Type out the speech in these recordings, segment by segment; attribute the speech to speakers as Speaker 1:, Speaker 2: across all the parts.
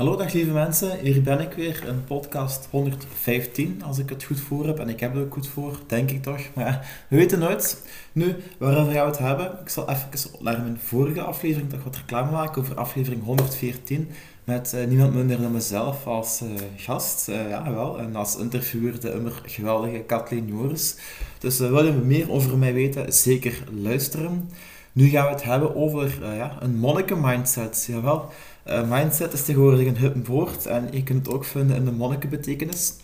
Speaker 1: Hallo dag lieve mensen, hier ben ik weer, een podcast 115 als ik het goed voor heb. En ik heb het ook goed voor, denk ik toch. Maar ja, we weten nooit. Nu, waarover gaan we het hebben? Ik zal even naar mijn vorige aflevering toch wat reclame maken over aflevering 114. Met uh, niemand minder dan mezelf als uh, gast. Uh, ja, wel. En als interviewer de immer geweldige Kathleen Joris. Dus wil je meer over mij weten, zeker luisteren. Nu gaan we het hebben over ja, een monniken-mindset. Jawel. Uh, mindset is tegenwoordig een hip woord en je kunt het ook vinden in de monnikenbetekenis.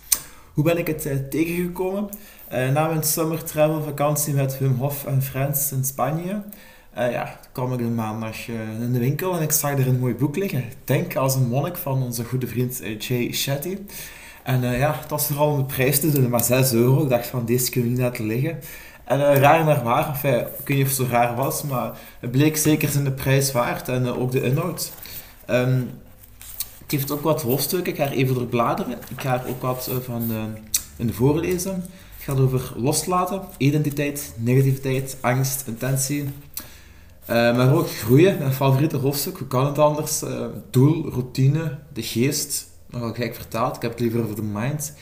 Speaker 1: Hoe ben ik het uh, tegengekomen? Na mijn summer travel vakantie met Wim Hof en Friends in Spanje ja, kwam ik een maandag in de winkel en ik zag er een mooi boek liggen. Denk als een monnik van onze goede vriend Jay Shetty. En ja, het was vooral om de prijs te doen, maar 6 euro. Ik dacht van, deze kun je niet laten liggen. En raar naar waar, of, ik weet niet of het zo raar was, maar het bleek zeker zijn de prijs waard en ook de inhoud. Um, het heeft ook wat hoofdstukken, ik ga er even door bladeren. Ik ga er ook wat van in voorlezen. Het gaat over loslaten, identiteit, negativiteit, angst, intentie. Uh, maar ook groeien, mijn favoriete hoofdstuk. Hoe kan het anders? doel, routine, de geest. Nogal gek vertaald, ik heb het liever over de mind.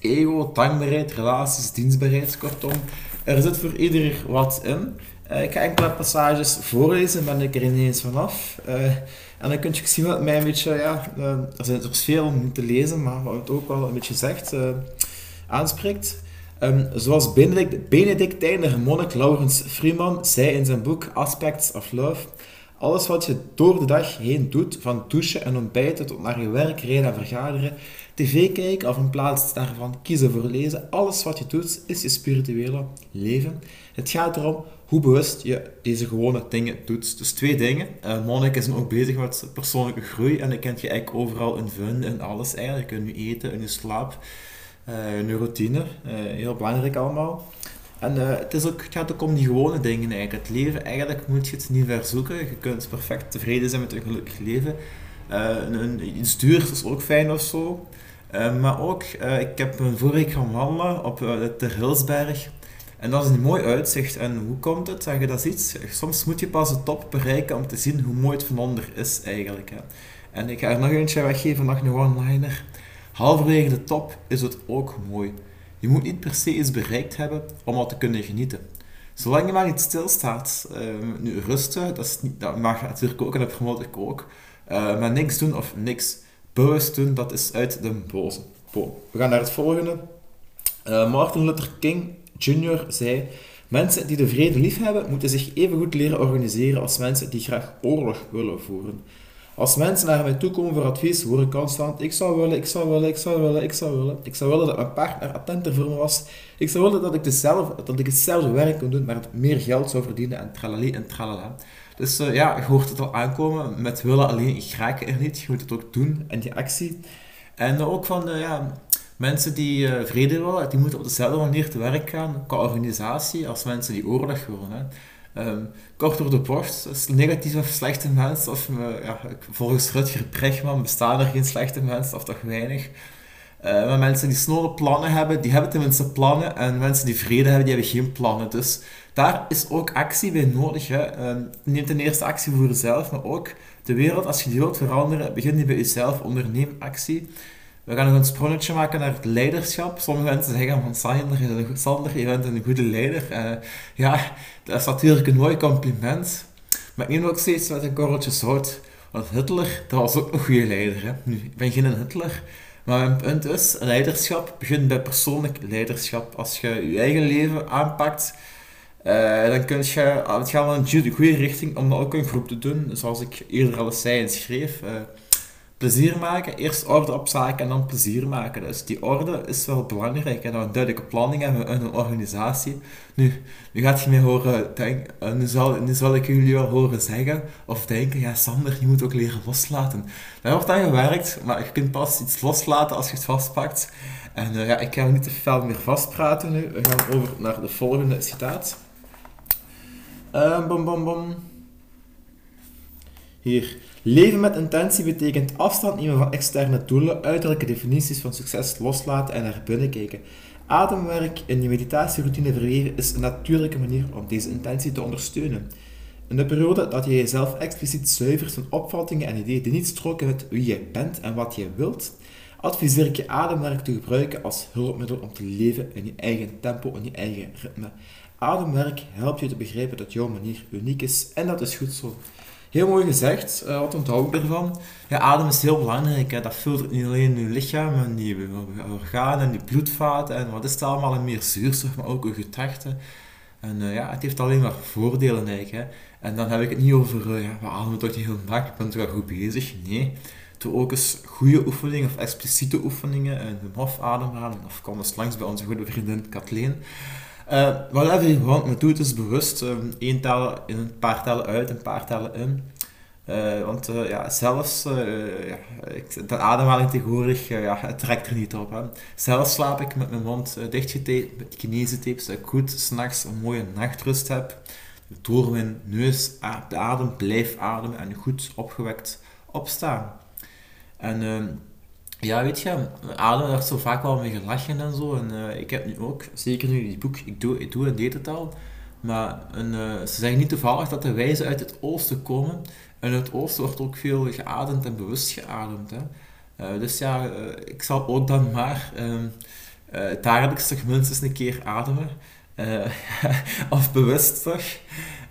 Speaker 1: Ego, dankbaarheid, relaties, dienstbaarheid, kortom. Er zit voor ieder wat in. ik ga enkele passages voorlezen, ben ik er ineens vanaf. En dan kun je zien wat mij een beetje, ja, uh, er zijn er veel om te lezen, maar wat het ook wel een beetje zegt, aanspreekt. Um, zoals Benedict, Benedictijner monnik Laurens Freeman zei in zijn boek Aspects of Love, alles wat je door de dag heen doet, van douchen en ontbijten tot naar je werk, rijden en vergaderen, tv kijken of in plaats daarvan kiezen voor lezen, alles wat je doet is je spirituele leven. Het gaat erom hoe bewust je deze gewone dingen doet. Dus twee dingen. Uh, Monnik is ook bezig met persoonlijke groei en dat kent je eigenlijk overal in vinden, in alles eigenlijk. In je eten, in je slaap, uh, in je routine. Uh, heel belangrijk allemaal. En het, is ook, het gaat ook om die gewone dingen eigenlijk. Het leven, eigenlijk moet je het niet verzoeken. Je kunt perfect tevreden zijn met een gelukkig leven. een, iets is ook fijn of zo. maar ook, ik heb een vorige gaan wandelen op de Hilsberg. En dat is een mooi uitzicht. En hoe komt het? Zeg je, dat iets. Soms moet je pas de top bereiken om te zien hoe mooi het van onder is eigenlijk. Hè. En ik ga er nog eentje weggeven, nog een one-liner. Halverwege de top is het ook mooi. Je moet niet per se iets bereikt hebben om al te kunnen genieten. Zolang je maar niet stilstaat, uh, nu rusten, dat, is niet, mag natuurlijk ook en dat promote ik ook. Uh, maar niks doen of niks bewust doen, dat is uit de boze. We gaan naar het volgende. Uh, Martin Luther King Junior zei: Mensen die de vrede liefhebben, moeten zich even goed leren organiseren als mensen die graag oorlog willen voeren. Als mensen naar mij toe komen voor advies, hoor ik constant: Ik zou willen, ik zou willen, ik zou willen, ik zou willen. Ik zou willen dat mijn partner attenter voor me was. Ik zou willen dat ik, dezelfde, dat ik hetzelfde werk kon doen, maar meer geld zou verdienen en tralali en tralala. Dus uh, ja, je hoort het al aankomen. Met willen alleen, ik raak er niet. Je moet het ook doen en die actie. En ook van, de, ja, mensen die uh, vrede willen, die moeten op dezelfde manier te werk gaan qua organisatie als mensen die oorlog willen. Hè. Um, kort door de bocht, is negatief of slechte mensen, of ja, volgens Rutger Bregman bestaan er geen slechte mensen, of toch weinig. Uh, maar mensen die snelle plannen hebben, die hebben tenminste plannen, en mensen die vrede hebben, die hebben geen plannen. Dus daar is ook actie bij nodig. Uh, neem ten eerste actie voor jezelf, maar ook de wereld, als je die wilt veranderen, begin die bij jezelf, onderneem actie. We gaan nog een sprongetje maken naar het leiderschap. Sommige mensen zeggen van Sander, je bent een goede leider. Uh, ja, dat is natuurlijk een mooi compliment. Maar ik neem ook steeds met een korreltje zout. Want Hitler, dat was ook een goede leider. Hè? Nu, ik ben geen Hitler. Maar mijn punt is, leiderschap begint bij persoonlijk leiderschap. Als je je eigen leven aanpakt, uh, dan kun je, het gaat in een goede richting om dat ook in groep te doen. Zoals ik eerder al eens zei en schreef. Uh, plezier maken, eerst orde op zaken en dan plezier maken. Dus die orde is wel belangrijk en een duidelijke planning hebben in een organisatie. Nu, nu gaat je mij horen denken, eh, nu zal, nu zal ik jullie wel horen zeggen of denken, ja Sander, je moet ook leren loslaten. Daar wordt aan gewerkt, maar je kunt pas iets loslaten als je het vastpakt. En uh, ja, ik ga niet te veel meer vastpraten nu. We gaan over naar de volgende citaat. Uh, bom, bom, bom. Hier. Leven met intentie betekent afstand nemen van externe doelen, uiterlijke definities van succes loslaten en naar binnen kijken. Ademwerk in je meditatieroutine verweven is een natuurlijke manier om deze intentie te ondersteunen. in de periode dat je jezelf expliciet zuivert van opvattingen en ideeën die niet stroken met wie jij bent en wat jij wilt, adviseer ik je ademwerk te gebruiken als hulpmiddel om te leven in je eigen tempo en je eigen ritme. Ademwerk helpt je te begrijpen dat jouw manier uniek is en dat is goed zo. Heel mooi gezegd, uh, wat onthoud ik ervan? Ja, adem is heel belangrijk. Hè. Dat filtert niet alleen je lichaam en je organen en je bloedvaten en wat is het allemaal en meer zuurstof, maar ook je gedachten. En uh, ja, het heeft alleen maar voordelen eigenlijk. Hè. En dan heb ik het niet over, uh, ja, we ademen toch niet heel dag, ik ben toch wel goed bezig. Nee, doe ook eens goede oefeningen of expliciete oefeningen. Een hofademhaling of kom eens langs bij onze goede vriendin Kathleen. Uh, whatever je want, maar doe het is bewust. Um, één in, een paar tellen uit, een paar tellen in. Uh, want uh, ja, zelfs uh, ja, ik, de ademhaling tegenwoordig, ja, het trekt er niet op. Hè. Zelfs slaap ik met mijn mond dichtgetaped, met kinesietape, zodat ik goed s'nachts een mooie nachtrust heb. Door mijn neus de adem blijf ademen en goed opgewekt opstaan. En ehm, ja, weet je, Adem werd zo vaak wel mee gelachen en zo. En uh, ik heb nu ook, zeker nu die boek, ik doe, ik doe en deed het al. Maar een, uh, ze zeggen niet toevallig dat de wijzen uit het oosten komen. En in het oosten wordt ook veel geademd en bewust geademd. Hè. Uh, dus ja, ik zal ook dan maar um, dagelijks toch minstens een keer ademen. of bewust toch.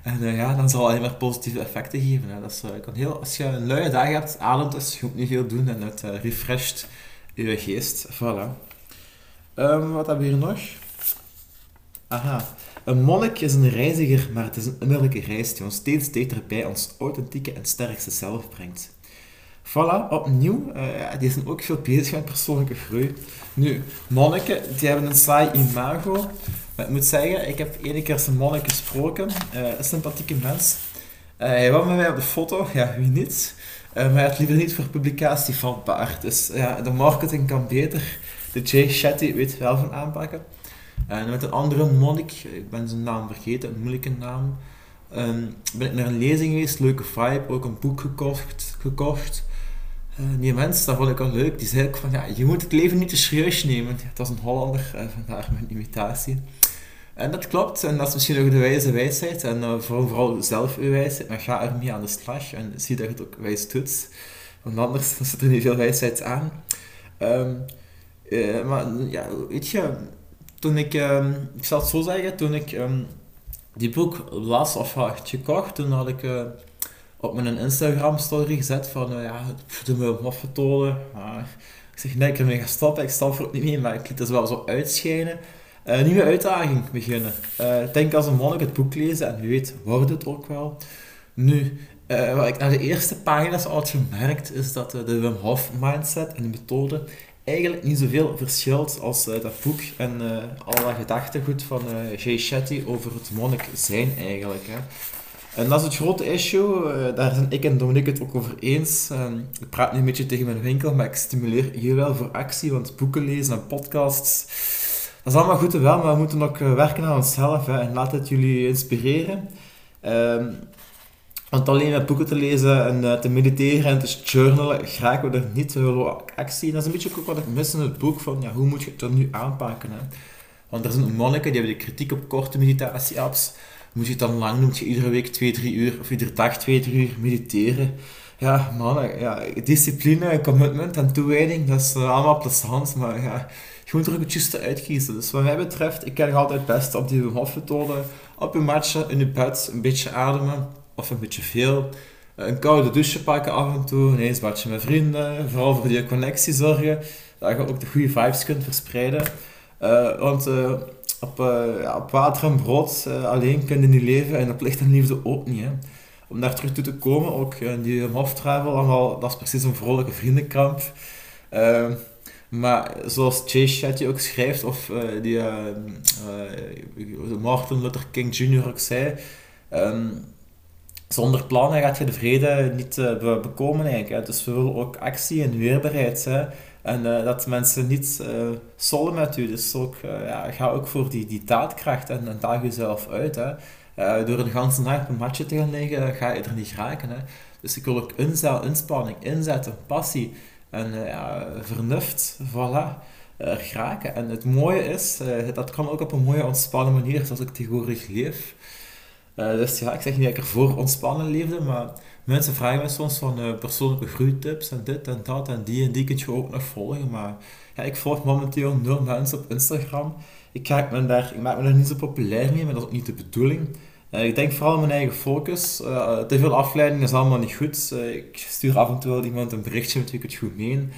Speaker 1: En uh, ja, dan zal het alleen maar positieve effecten geven. Hè. Dat is, uh, kan heel, als je een luie dag hebt, ademt dus, je moet niet veel doen en het uh, refresht je geest. Voilà. Um, wat hebben we hier nog? Aha. Een monnik is een reiziger, maar het is een innerlijke reis die ons steeds dichterbij ons authentieke en sterkste zelf brengt. Voilà, opnieuw. Uh, die zijn ook veel bezig met persoonlijke groei. Nu, monniken, die hebben een saai imago. Maar ik moet zeggen, ik heb ene keer zijn monnik gesproken. Uh, een sympathieke mens. Uh, hij was met mij op de foto, ja, wie niet. Maar hij had liever niet voor publicatie van paard. Dus ja, de marketing kan beter. De Jay Shetty weet wel van aanpakken. En met een andere monnik, ik ben zijn naam vergeten, een moeilijke naam. Um, ben ik naar een lezing geweest, leuke vibe, ook een boek gekocht. gekocht. Uh, die mens, dat vond ik wel leuk, die zei ook van, ja, je moet het leven niet te serieus nemen. Het was een Hollander, uh, vandaar mijn imitatie. En dat klopt, en dat is misschien ook de wijze wijsheid, en uh, vooral, vooral zelf uw wijsheid, maar ga ermee aan de slag en zie dat je het ook wijs doet. Want anders zit er niet veel wijsheid aan. Um, maar ja, weet je, toen ik, um, ik zal het zo zeggen, toen ik um, die boek las of had gekocht, toen had ik op mijn Instagram story gezet van, uh, ja, de me afgetolen. Uh, ik zeg, nee, ik ermee gaan stoppen, ik stop er ook niet mee, maar ik liet het wel zo uitschijnen. Uh, nieuwe uitdaging beginnen. Uh, denk als een monnik het boek lezen en wie weet, wordt het ook wel. Nu, wat ik naar de eerste pagina's had gemerkt, is dat de Wim Hof mindset en de methode eigenlijk niet zoveel verschilt als dat boek en al dat gedachtegoed van Jay Shetty over het monnik zijn eigenlijk. Hè. En dat is het grote issue, daar zijn ik en Dominique het ook over eens. Ehm, ik praat nu een beetje tegen mijn winkel, maar ik stimuleer hier wel voor actie, want boeken lezen en podcasts dat is allemaal goed en wel, maar we moeten ook eh, werken aan onszelf hè, en laat het jullie inspireren. Um, want alleen met boeken te lezen en uh, te mediteren en te journalen, raken we er niet. Willen actie. En dat is een beetje ook wat ik mis in het boek, van ja, hoe moet je het dan nu aanpakken. Hè? Want er zijn monniken die hebben de kritiek op korte meditatie-apps. Moet je het dan lang doen? Moet je iedere week 2, 3 uur of iedere dag 2, 3 uur mediteren? Ja, mannen, ja, discipline, commitment en toewijding, dat is allemaal plezant, maar ja, je moet er ook het juiste uitkiezen. Dus wat mij betreft, ik ken altijd best op die Hof-methode. Op je matje, in je bed, een beetje ademen, of een beetje veel. Een koude douche pakken af en toe, een badje met vrienden. Vooral voor die connectie zorgen, dat je ook de goede vibes kunt verspreiden. Uh, want uh, op, uh, ja, op, water en brood alleen kun je niet leven en op licht en liefde ook niet. Hè. Om daar terug toe te komen, ook die Hof-travel, allemaal, dat is precies een vrolijke vriendenkamp. Maar zoals Jay Shetty ook schrijft, of uh, die uh, uh, Martin Luther King Jr. ook zei, um, zonder plannen gaat je de vrede niet bekomen eigenlijk. Hè. Dus we willen ook actie en weerbaarheid. Hè. En dat mensen niet sollen met u. Dus ja, ga ook voor die, die daadkracht en, daag jezelf uit. Hè. door een ganse nacht op een matje te gaan ga je er niet raken. Hè. Dus ik wil ook inspanning, inzetten, passie en uh, ja, vernuft, voilà, geraken. En het mooie is, uh, dat kan ook op een mooie ontspannen manier, zoals ik tegenwoordig leef. Uh, dus ja, ik zeg niet dat ik ervoor ontspannen leefde, maar mensen vragen me soms van uh, persoonlijke groeitips en dit en dat en die en die kun je ook nog volgen. Maar ja, ik volg momenteel nul mensen op Instagram. Ik, ga, ik, daar, ik maak me daar niet zo populair mee, maar dat is ook niet de bedoeling. Uh, ik denk vooral aan mijn eigen focus. te veel afleiding is allemaal niet goed. ik stuur af en toe wel iemand een berichtje met wie ik het goed meen.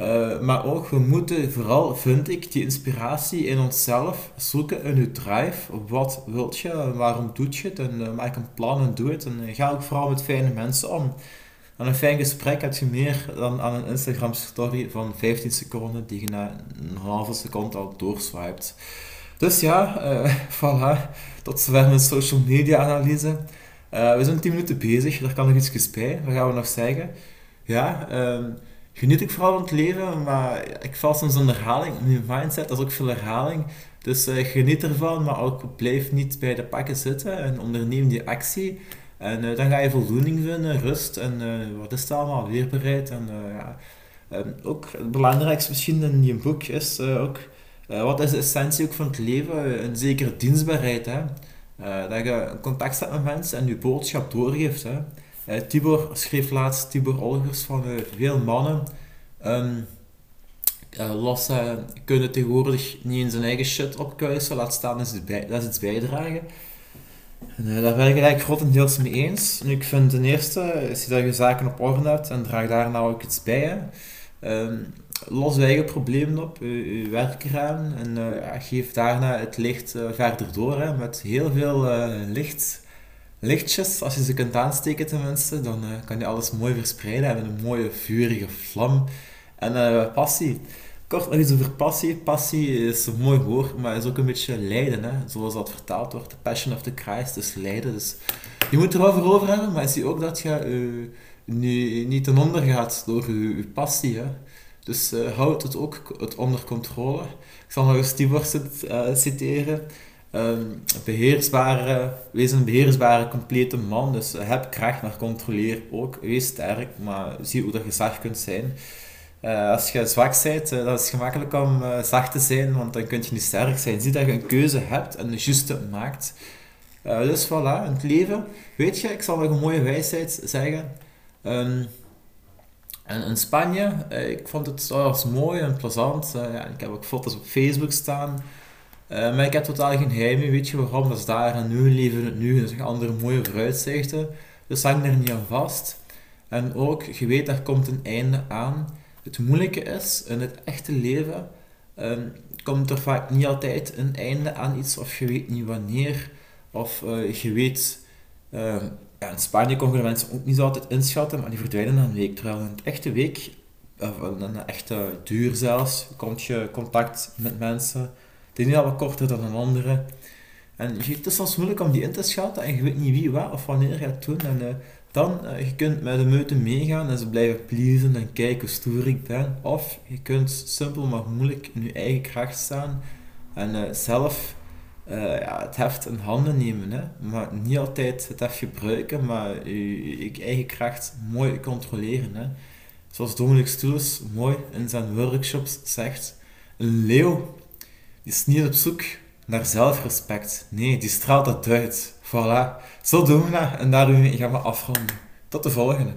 Speaker 1: Uh, maar ook, we moeten vooral, vind ik, die inspiratie in onszelf zoeken in je drive. Wat wilt je, waarom doet je het? En uh, maak een plan en doe het. En uh, ga ook vooral met fijne mensen om. Aan een fijn gesprek heb je meer dan aan een Instagram story van 15 seconden die je na een halve seconde al doorswipet. Dus ja, voilà. Tot zover mijn social media analyse. we zijn 10 minuten bezig, daar kan nog iets bij. Wat gaan we nog zeggen? Ja, ehm, geniet ik vooral van het leven, maar ik val soms in herhaling. Mijn mindset, is ook veel herhaling. Dus uh, geniet ervan, maar ook blijf niet bij de pakken zitten en onderneem die actie. En uh, dan ga je voldoening vinden, rust en uh, wat is het allemaal, weerbaarheid. En, ja. ook het belangrijkste misschien in je boek is ook, wat is de essentie ook van het leven? Een zekere dienstbaarheid. Hè? dat je contact hebt met mensen en je boodschap doorgeeft. Hè? Uh, Tibor schreef laatst, Tibor Olgers, van uh, veel mannen um, uh, kunnen tegenwoordig niet in zijn eigen shit opkuisen, laat staan ze, bij, dat iets bijdragen. En, daar ben ik eigenlijk grotendeels mee eens. Ik vind ten eerste, is dat je zaken op orde hebt en draag daar nou ook iets bij. Um, los je eigen problemen op, je werk eraan en geef daarna het licht verder door hè, met heel veel licht lichtjes, als je ze kunt aansteken tenminste, dan uh, kan je alles mooi verspreiden hebben. Een mooie vurige vlam. En uh, passie. Kort nog iets over passie. Passie is een mooi woord, maar is ook een beetje lijden. Hè? Zoals dat vertaald wordt. The passion of the Christ is lijden. Dus je moet er wel voor over hebben, maar je ziet ook dat je uh, nu niet ten onder gaat door je, passie. Hè? Dus houd het ook het onder controle. Ik zal nog eens Tibor citeren. Um, beheersbare, wees een beheersbare, complete man. Dus heb kracht, maar controleer ook. Wees sterk, maar zie hoe dat je zacht kunt zijn. Uh, als je zwak bent, uh, dat is gemakkelijk om uh, zacht te zijn, want dan kun je niet sterk zijn. Zie dat je een keuze hebt en de juiste maakt. dus voilà, in het leven, weet je, ik zal nog een mooie wijsheid zeggen. Um, in Spanje, ik vond het was mooi en plezant. ja, ik heb ook foto's op Facebook staan. Uh, maar ik heb totaal geen geheim weet je waarom? Dat is daar en nu, leven het nu, en zijn andere mooie vooruitzichten. Dus hang er niet aan vast. En ook, je weet, er komt een einde aan. Het moeilijke is, in het echte leven, um, komt er vaak niet altijd een einde aan iets, of je weet niet wanneer, of uh, je weet... Uh, ja, in Spanje konden mensen ook niet altijd inschatten, maar die verdwijnen na een week. Terwijl in het echte week, of een echte duur zelfs, komt je contact met mensen de ene wat korter dan een andere. En het is soms moeilijk om die in te schatten en je weet niet wie, wat of wanneer gaat doen. En uh, dan, uh, je kunt met de meute meegaan en ze blijven pleasen en kijken hoe stoer ik ben. Of je kunt simpel maar moeilijk in je eigen kracht staan en uh, zelf ja, het heft in handen nemen. Hè? Maar niet altijd het heft gebruiken, maar je, je eigen kracht mooi controleren. Hè? Zoals Dominic Stoels mooi in zijn workshops zegt, een leeuw is niet op zoek naar zelfrespect. Nee, die straalt dat uit. Voilà. Zo doen we dat en daarmee gaan we afronden. Tot de volgende.